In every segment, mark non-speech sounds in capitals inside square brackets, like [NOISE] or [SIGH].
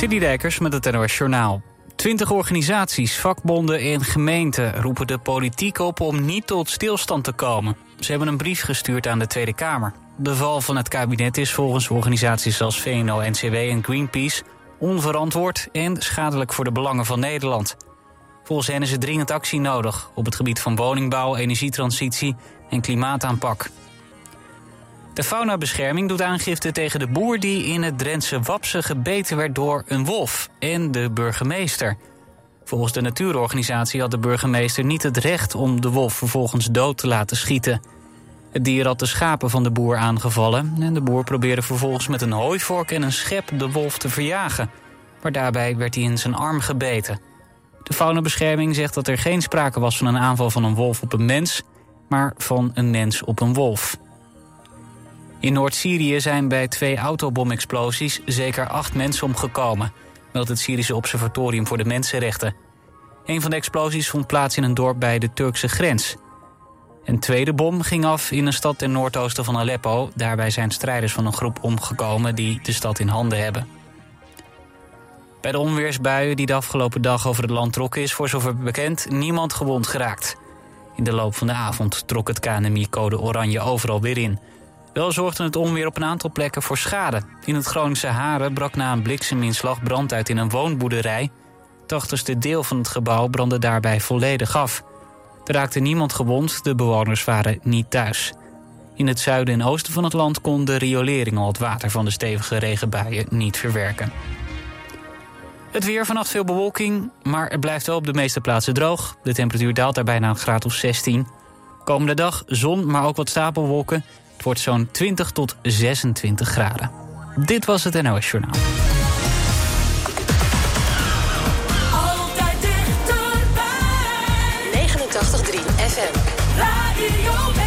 Dijkers met het NOS Journaal. Twintig organisaties, vakbonden en gemeenten roepen de politiek op om niet tot stilstand te komen. Ze hebben een brief gestuurd aan de Tweede Kamer. De val van het kabinet is volgens organisaties als VNO-NCW en Greenpeace onverantwoord en schadelijk voor de belangen van Nederland. Volgens hen is er dringend actie nodig op het gebied van woningbouw, energietransitie en klimaataanpak. De faunabescherming doet aangifte tegen de boer die in het Drentse Wapse gebeten werd door een wolf en de burgemeester. Volgens de natuurorganisatie had de burgemeester niet het recht om de wolf vervolgens dood te laten schieten. Het dier had de schapen van de boer aangevallen en de boer probeerde vervolgens met een hooivork en een schep de wolf te verjagen. Maar daarbij werd hij in zijn arm gebeten. De faunabescherming zegt dat er geen sprake was van een aanval van een wolf op een mens, maar van een mens op een wolf. In Noord-Syrië zijn bij twee autobomexplosies zeker acht mensen omgekomen, meldt het Syrische Observatorium voor de Mensenrechten. Een van de explosies vond plaats in een dorp bij de Turkse grens. Een tweede bom ging af in een stad ten noordoosten van Aleppo. Daarbij zijn strijders van een groep omgekomen die de stad in handen hebben. Bij de onweersbuien die de afgelopen dag over het land trokken... is voor zover bekend niemand gewond geraakt. In de loop van de avond trok het KNMI code oranje overal weer in. Wel zorgde het onweer op een aantal plekken voor schade. In het Groningse Haren brak na een blikseminslag brand uit in een woonboerderij. Het achterste deel van het gebouw brandde daarbij volledig af. Er raakte niemand gewond, de bewoners waren niet thuis. In het zuiden en oosten van het land kon de riolering al het water van de stevige regenbuien niet verwerken. Het weer, vannacht veel bewolking, maar het blijft wel op de meeste plaatsen droog. De temperatuur daalt daarbij naar een graad of 16. Komende dag zon, maar ook wat stapelwolken. Wordt zo'n 20 tot 26 graden. Dit was het NOS Journaal. Altijd dichterbij. 89.3 FM. Radio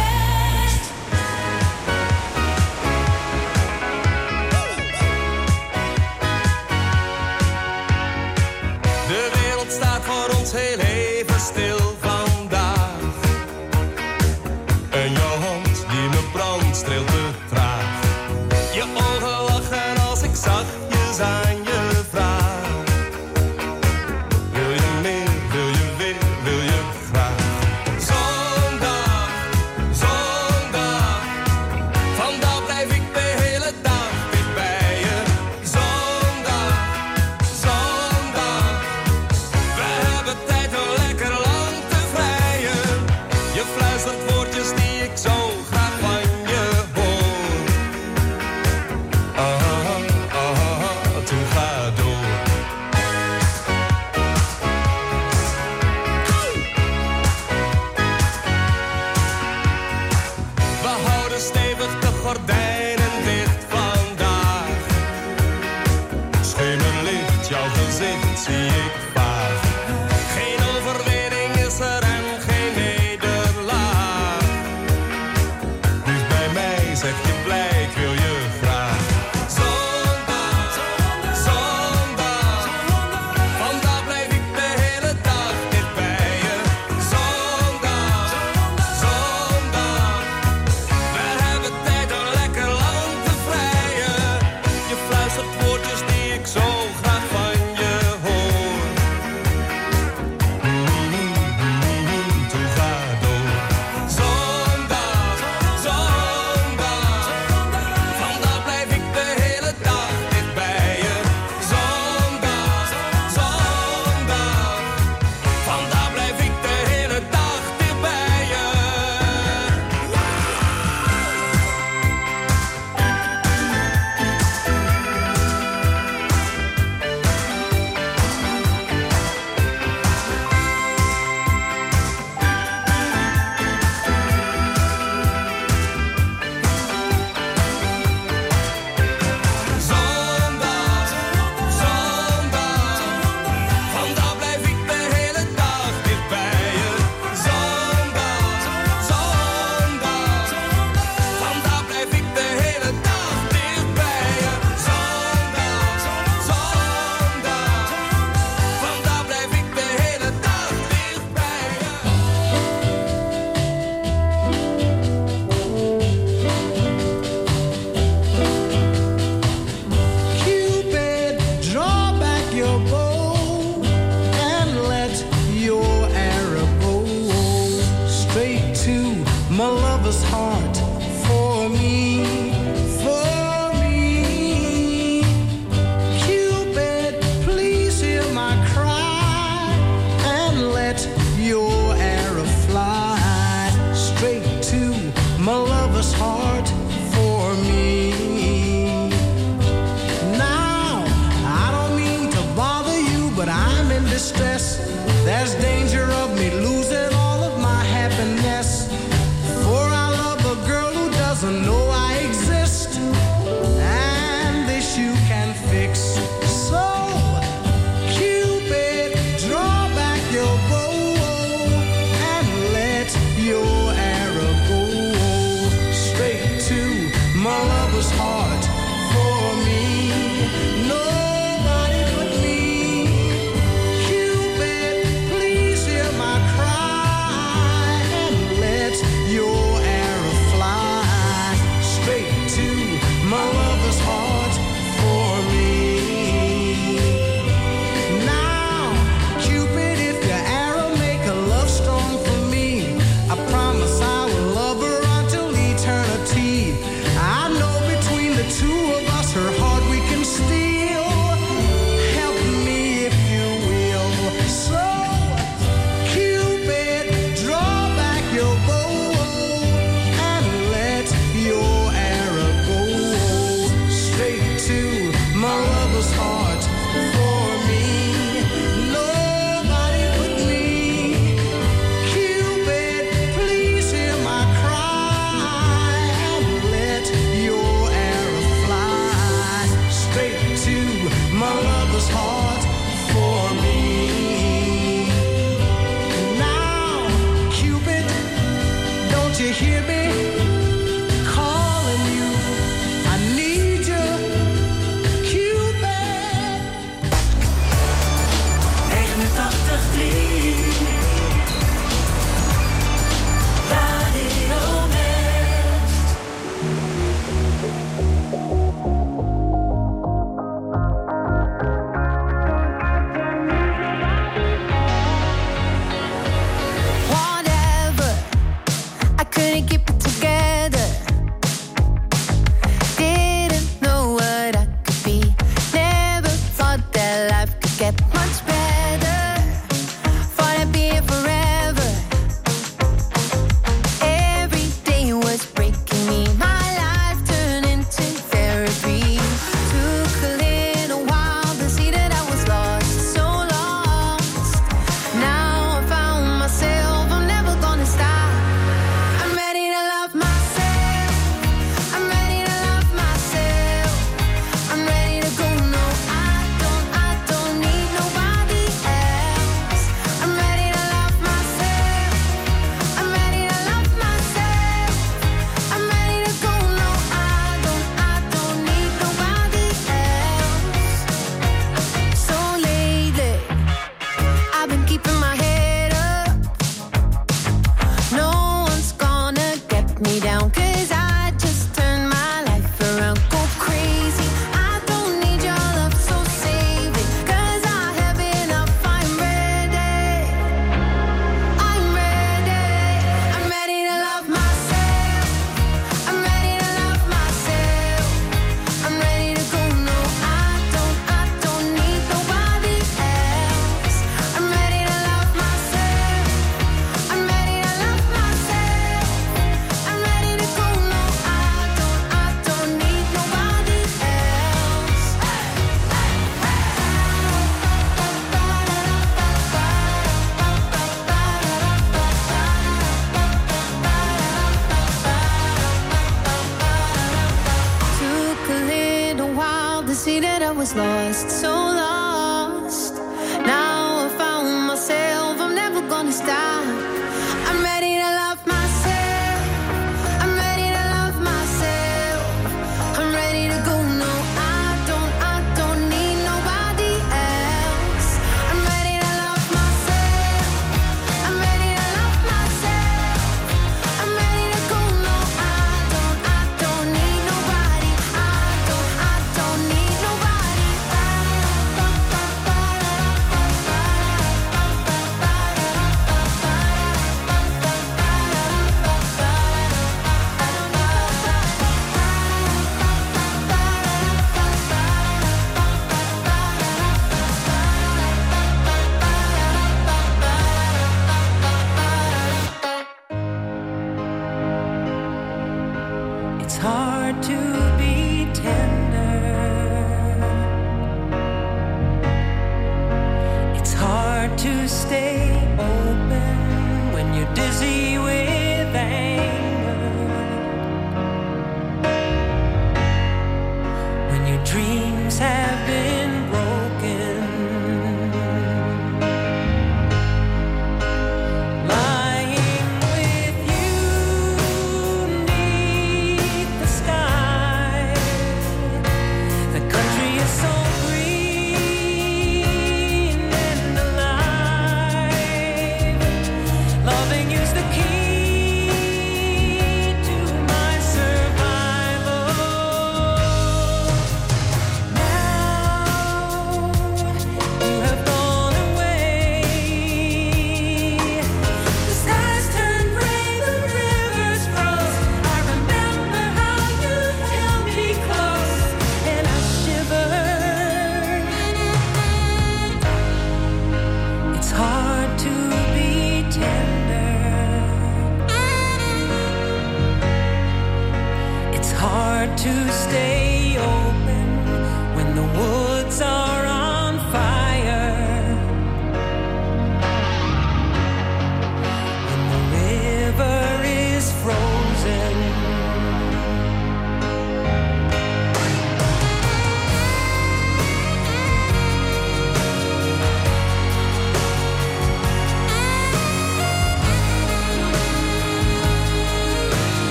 was lost, so lost.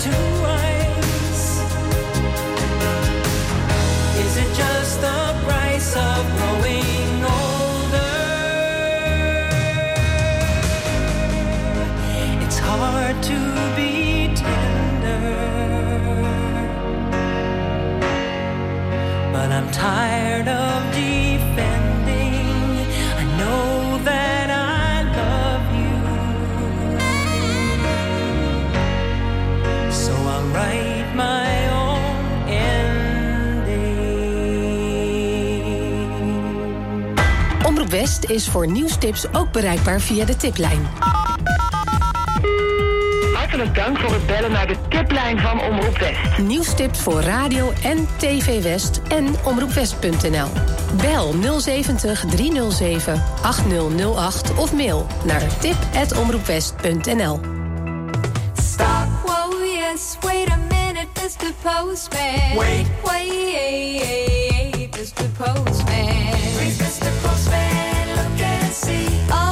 Is it just the West is voor nieuwstips ook bereikbaar via de tiplijn. Hartelijk dank voor het bellen naar de tiplijn van Omroep West. Nieuwstips voor radio en TV West en omroepwest.nl. Bel 070 307 8008 of mail naar tip@omroepwest.nl. Stop, yes, wait a minute, Mr. Postman. Wait, wait, Postman. Postman. see. Oh,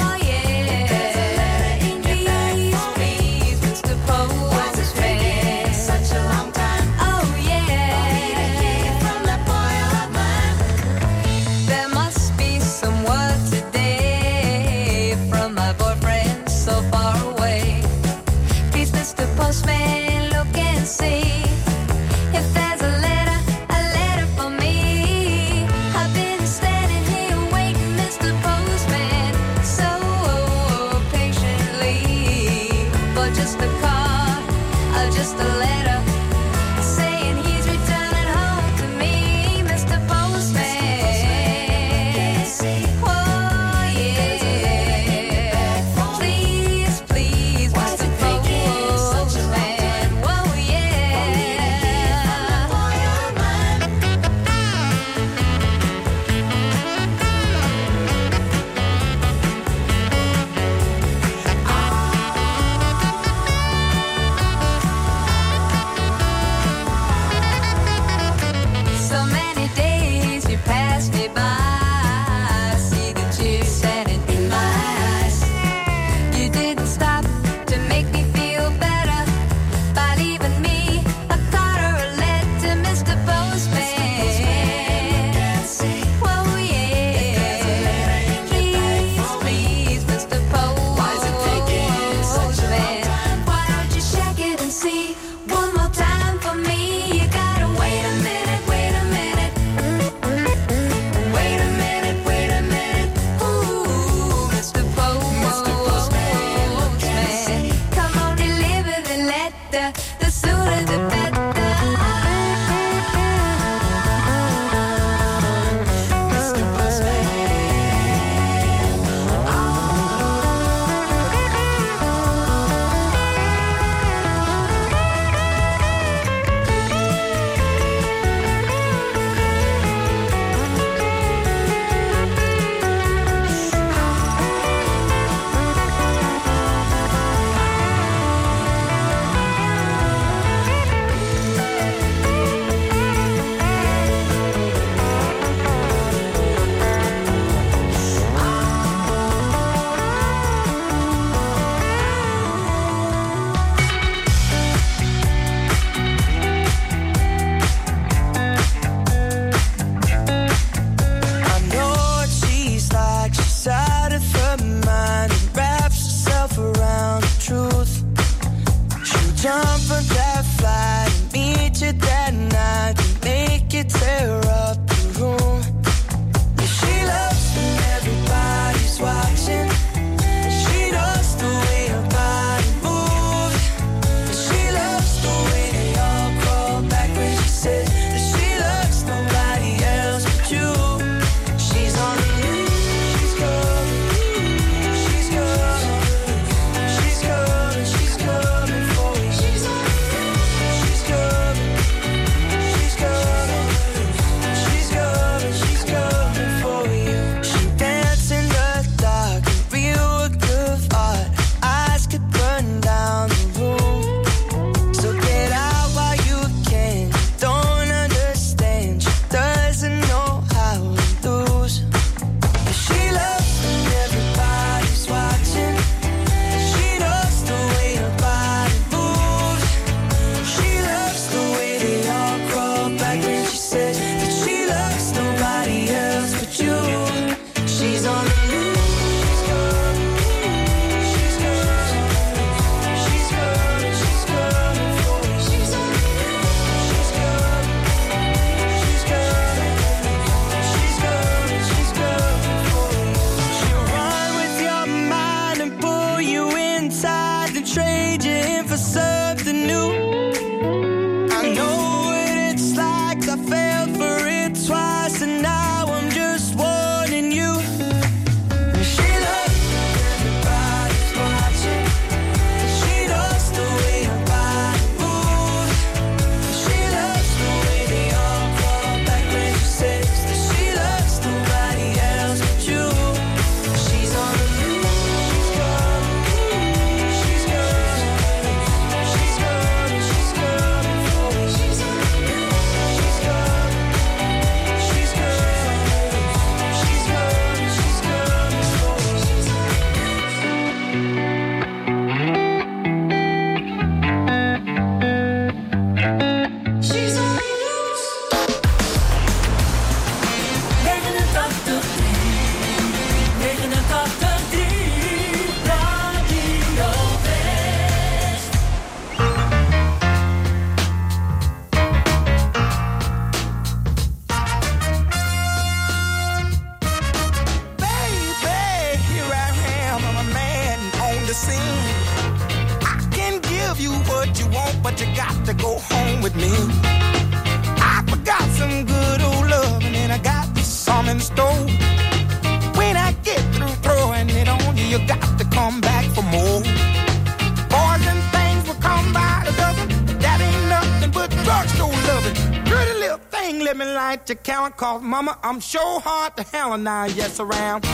I'm sure hard to hell and I yes around.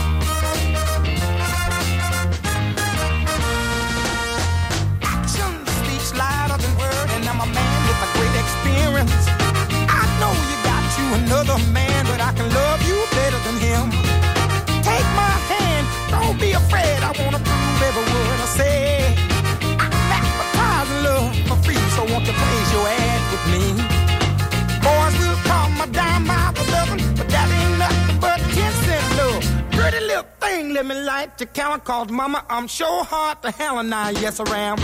right to count, cause mama, I'm sure hard to hell and I, yes, I am.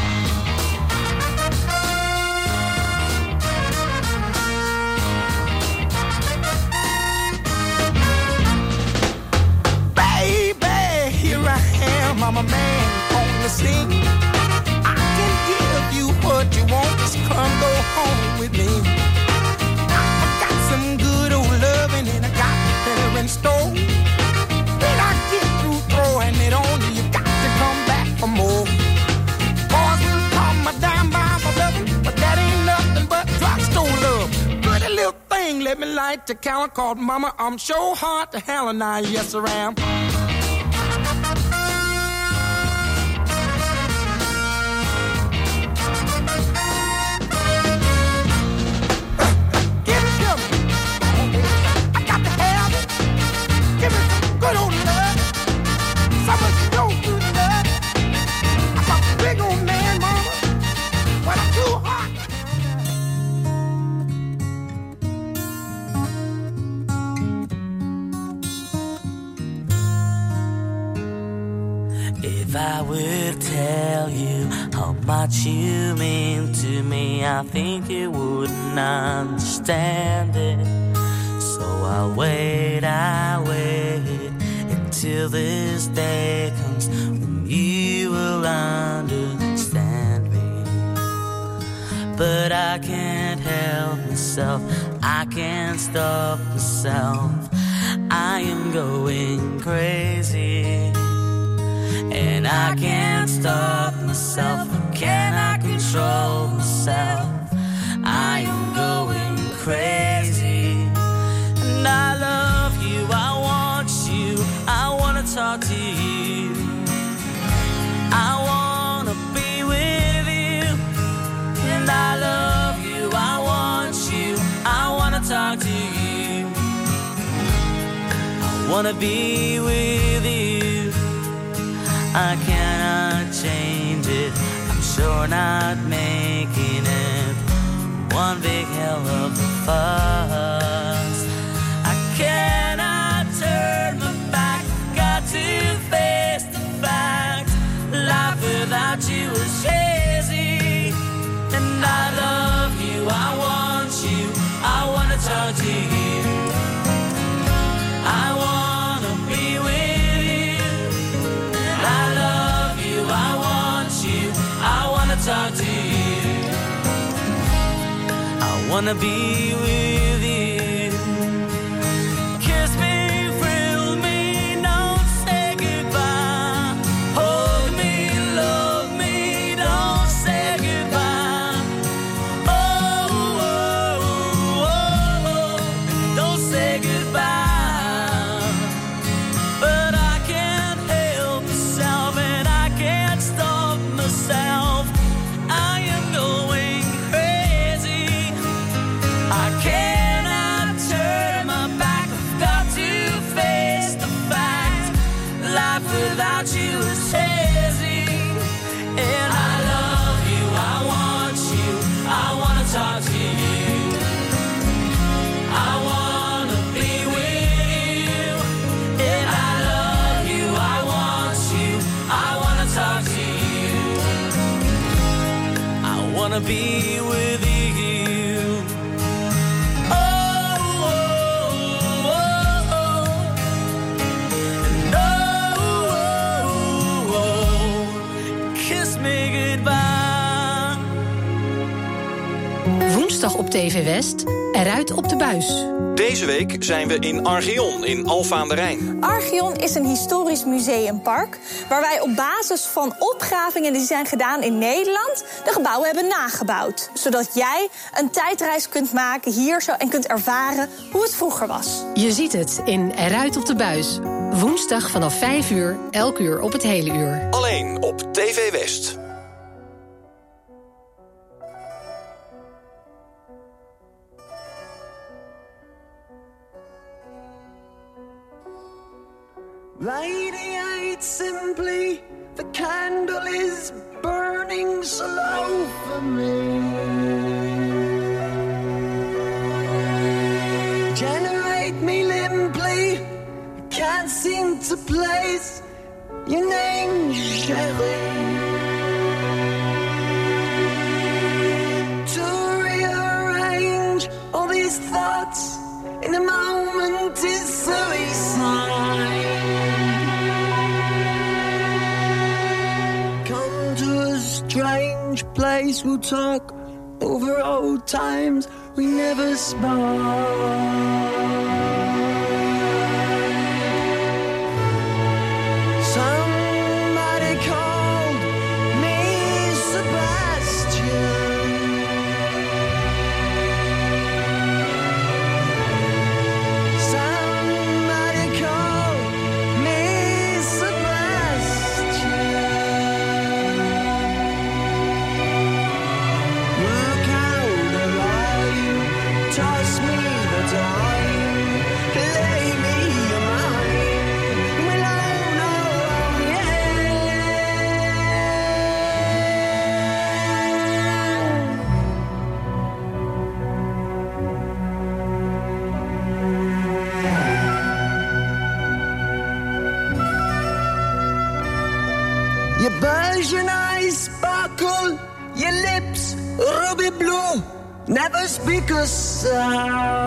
Baby, here I am, I'm a man on the scene. let me light the counter called Mama. I'm so sure hard to hell and I, yes, I am. I would tell you how much you mean to me, I think you wouldn't understand it. So I wait, I wait until this day comes when you will understand me. But I can't help myself, I can't stop myself. I am going crazy. I can't stop myself. Can I control myself? I am going crazy. And I love you. I want you. I want to talk to you. I want to be with you. And I love you. I want you. I want to talk to you. I want to be with you. Not making it one big hell of a fuss. wanna be with be Woensdag op TV West. Eruit op de buis. Deze week zijn we in Archeon in Alfa aan de Rijn. Archeon is een historisch museumpark waar wij op basis van opgravingen die zijn gedaan in Nederland de gebouwen hebben nagebouwd. Zodat jij een tijdreis kunt maken hier zo en kunt ervaren hoe het vroeger was. Je ziet het in Eruit op de buis. Woensdag vanaf 5 uur, elk uur op het hele uur. Alleen op TV West. Radiate simply, the candle is burning slow for me. Generate me limply, can't seem to place your name, Sherry. To rearrange all these thoughts in a moment is suicide. Strange place, we'll talk over old times we never spoke. desire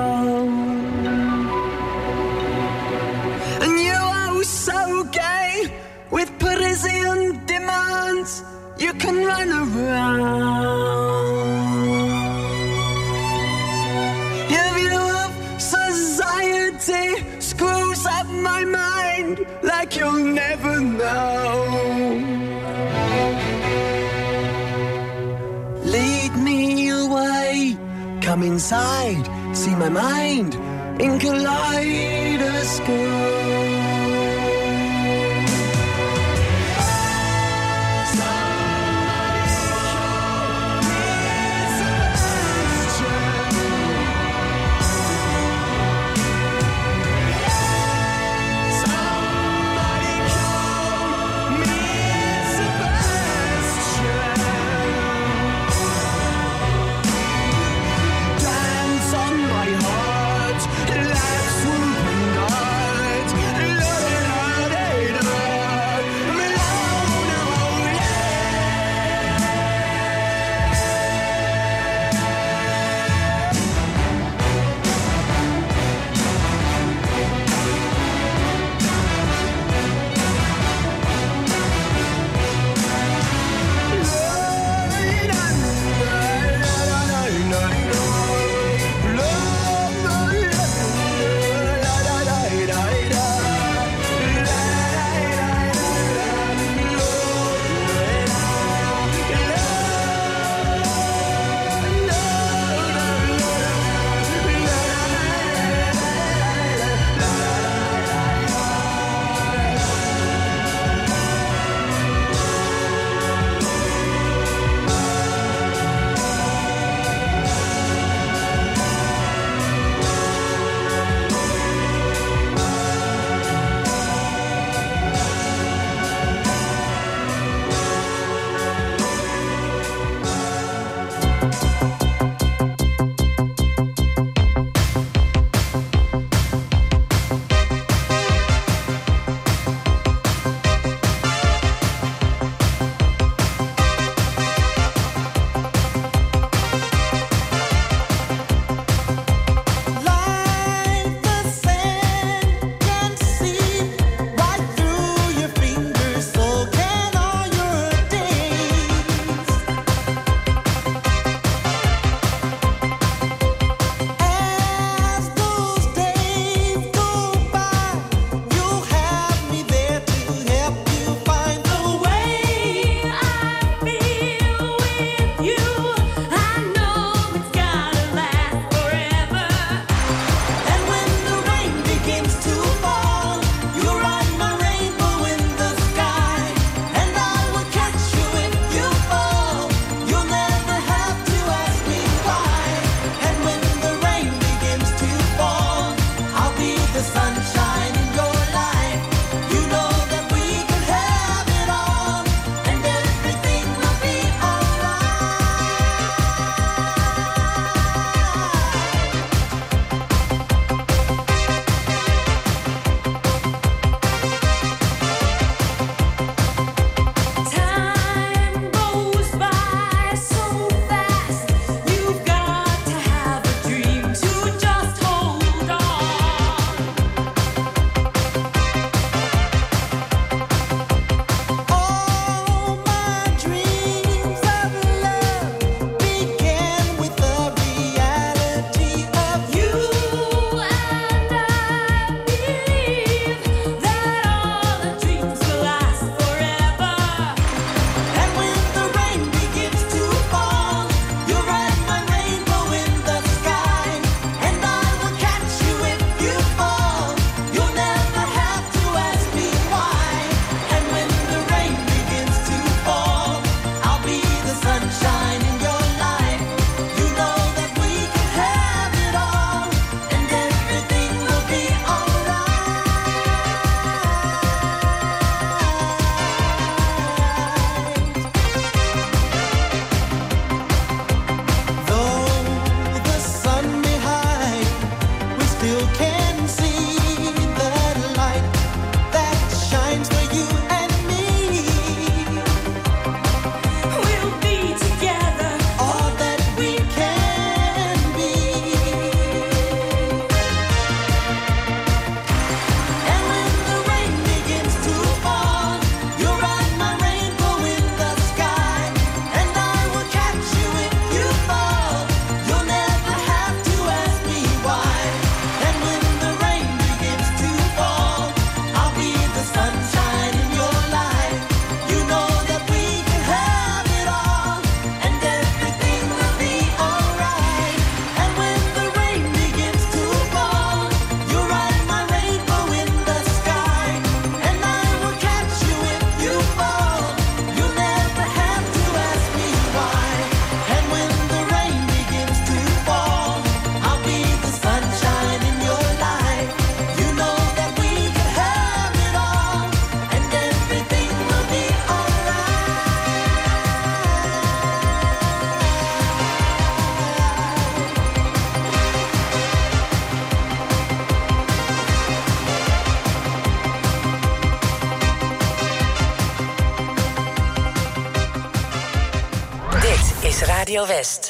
Radio West.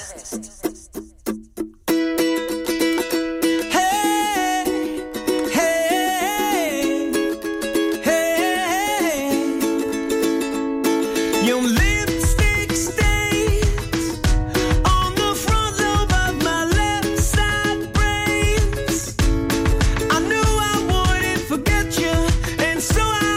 Your lipstick stains on the front lobe of my left side brains. I knew I wouldn't forget you, and so I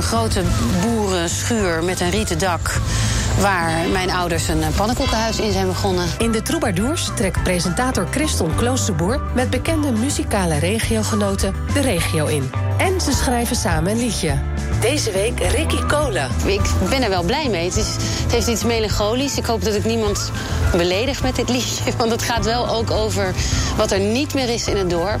Een grote boerenschuur met een rieten dak. Waar mijn ouders een eh, pannenkoekenhuis in zijn begonnen. In de Troubadours trekt presentator Christon Kloosterboer met bekende muzikale regiogenoten de regio in. En ze schrijven samen een liedje. Deze week Ricky Cola. Ik ben er wel blij mee. Het, is, het heeft iets melancholisch. Ik hoop dat ik niemand beledig met dit liedje. [LAUGHS] Want het gaat wel ook over wat er niet meer is in het dorp.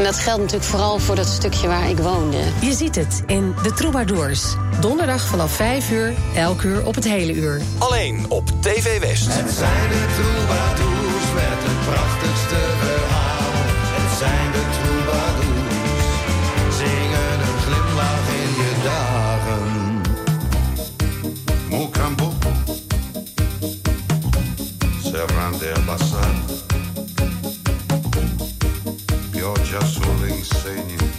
En dat geldt natuurlijk vooral voor dat stukje waar ik woonde. Je ziet het in de Troubadours. Donderdag vanaf 5 uur, elk uur op het hele uur. Alleen op TV West. Het zijn de troubadours met het prachtigste say you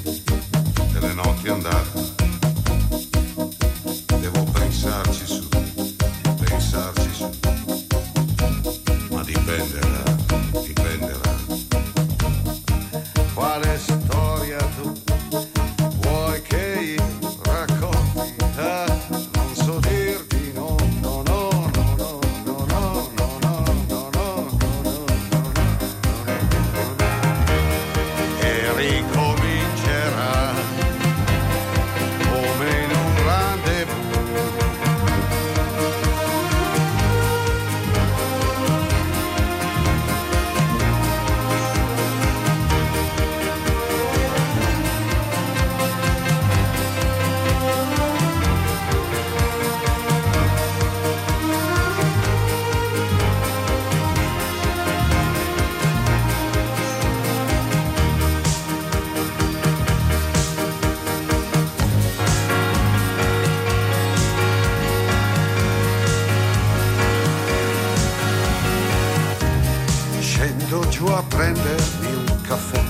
giù a prendermi un caffè.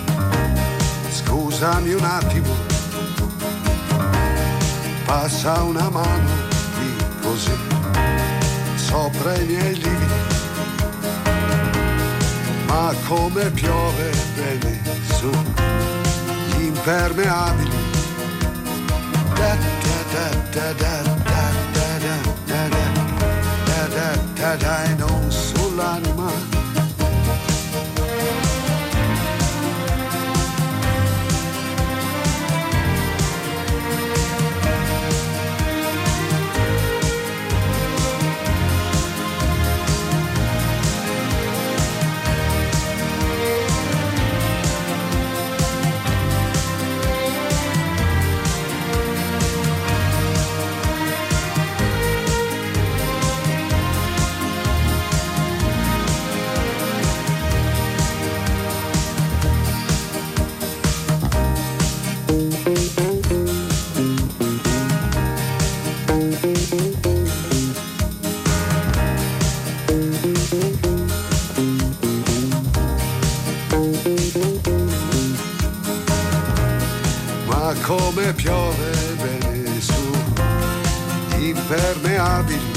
Scusami un attimo, passa una mano qui così, sopra i miei lividi. Ma come piove bene su gli impermeabili. Da, da, da, da, da, da, da, da, da, da, piove bene su impermeabili.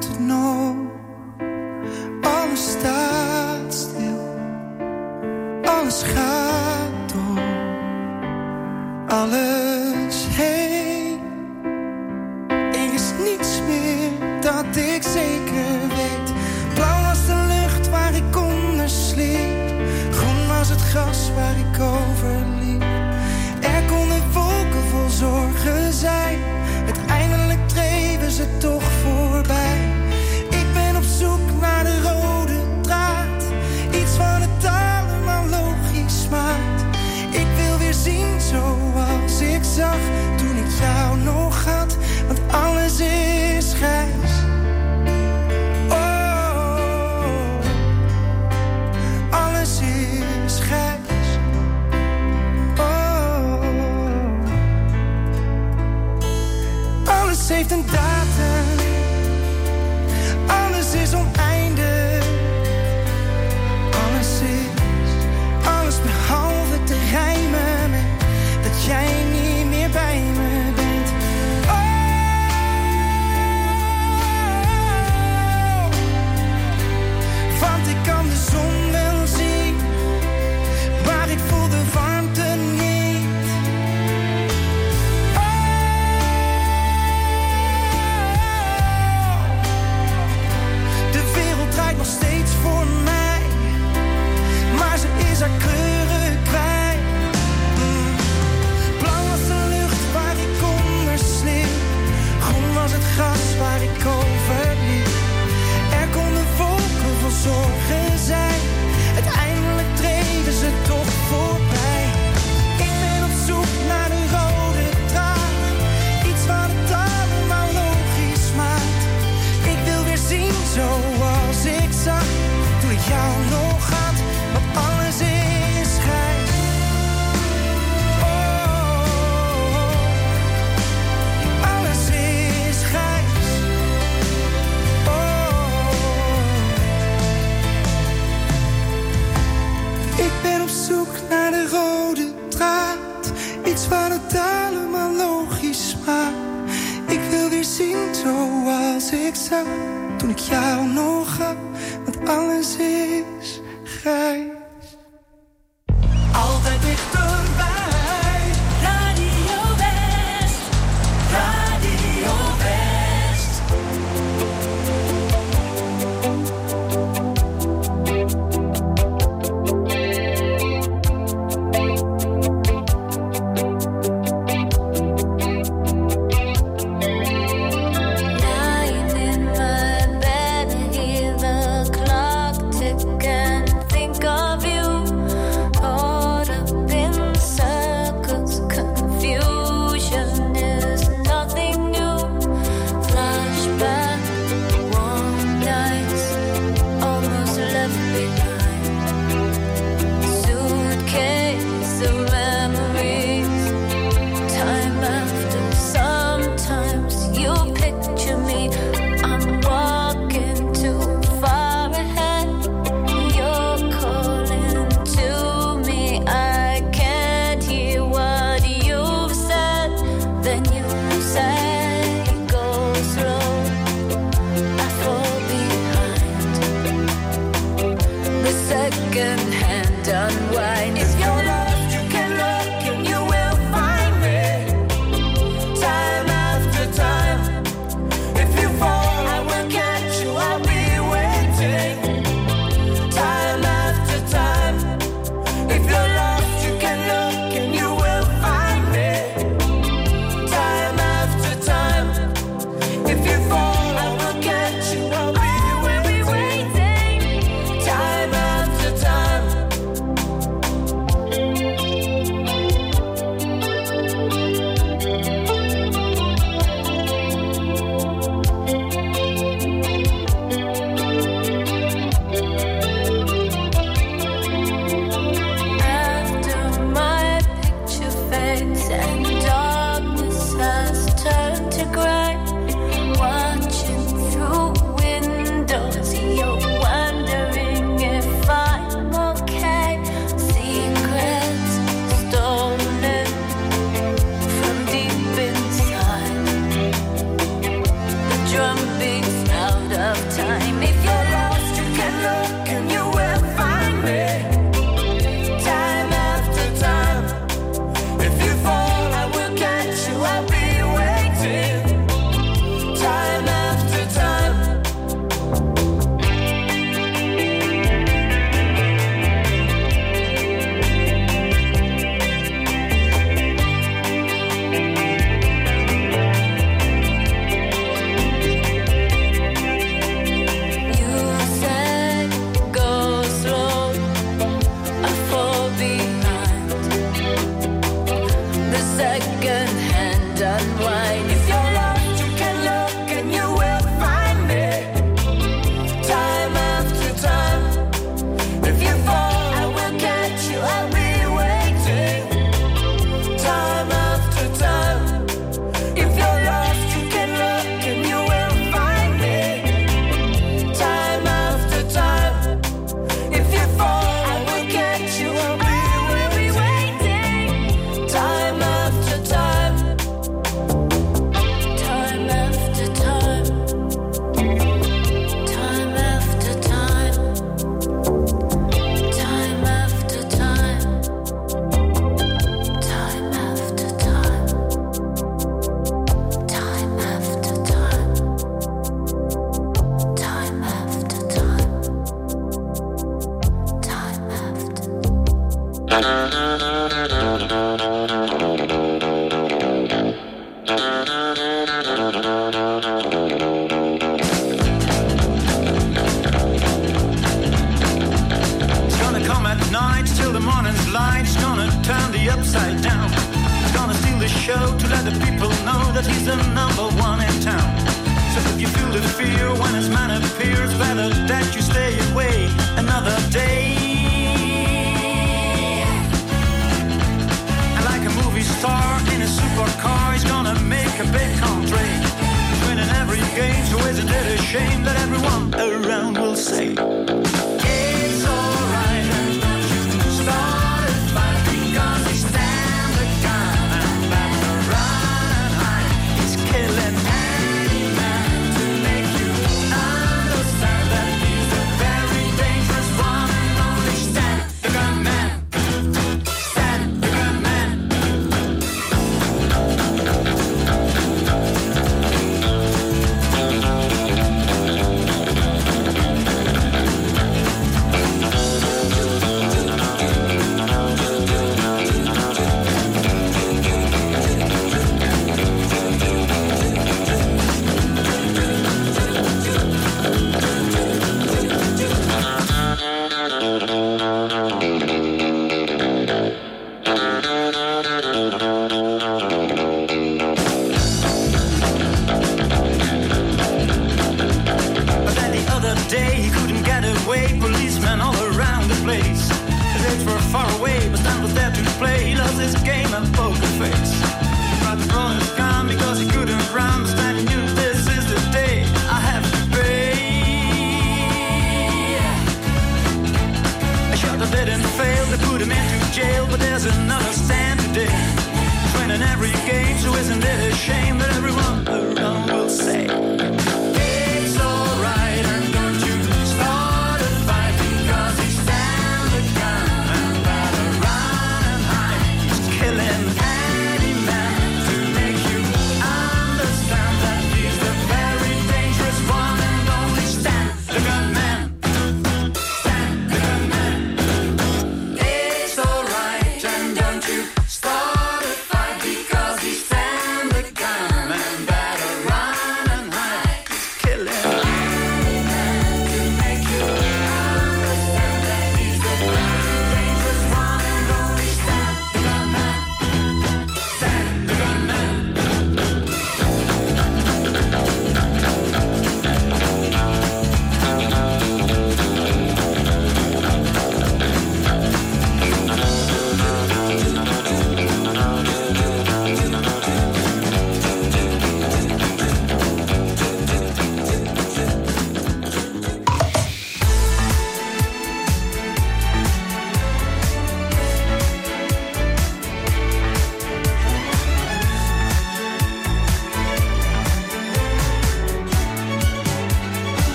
to know.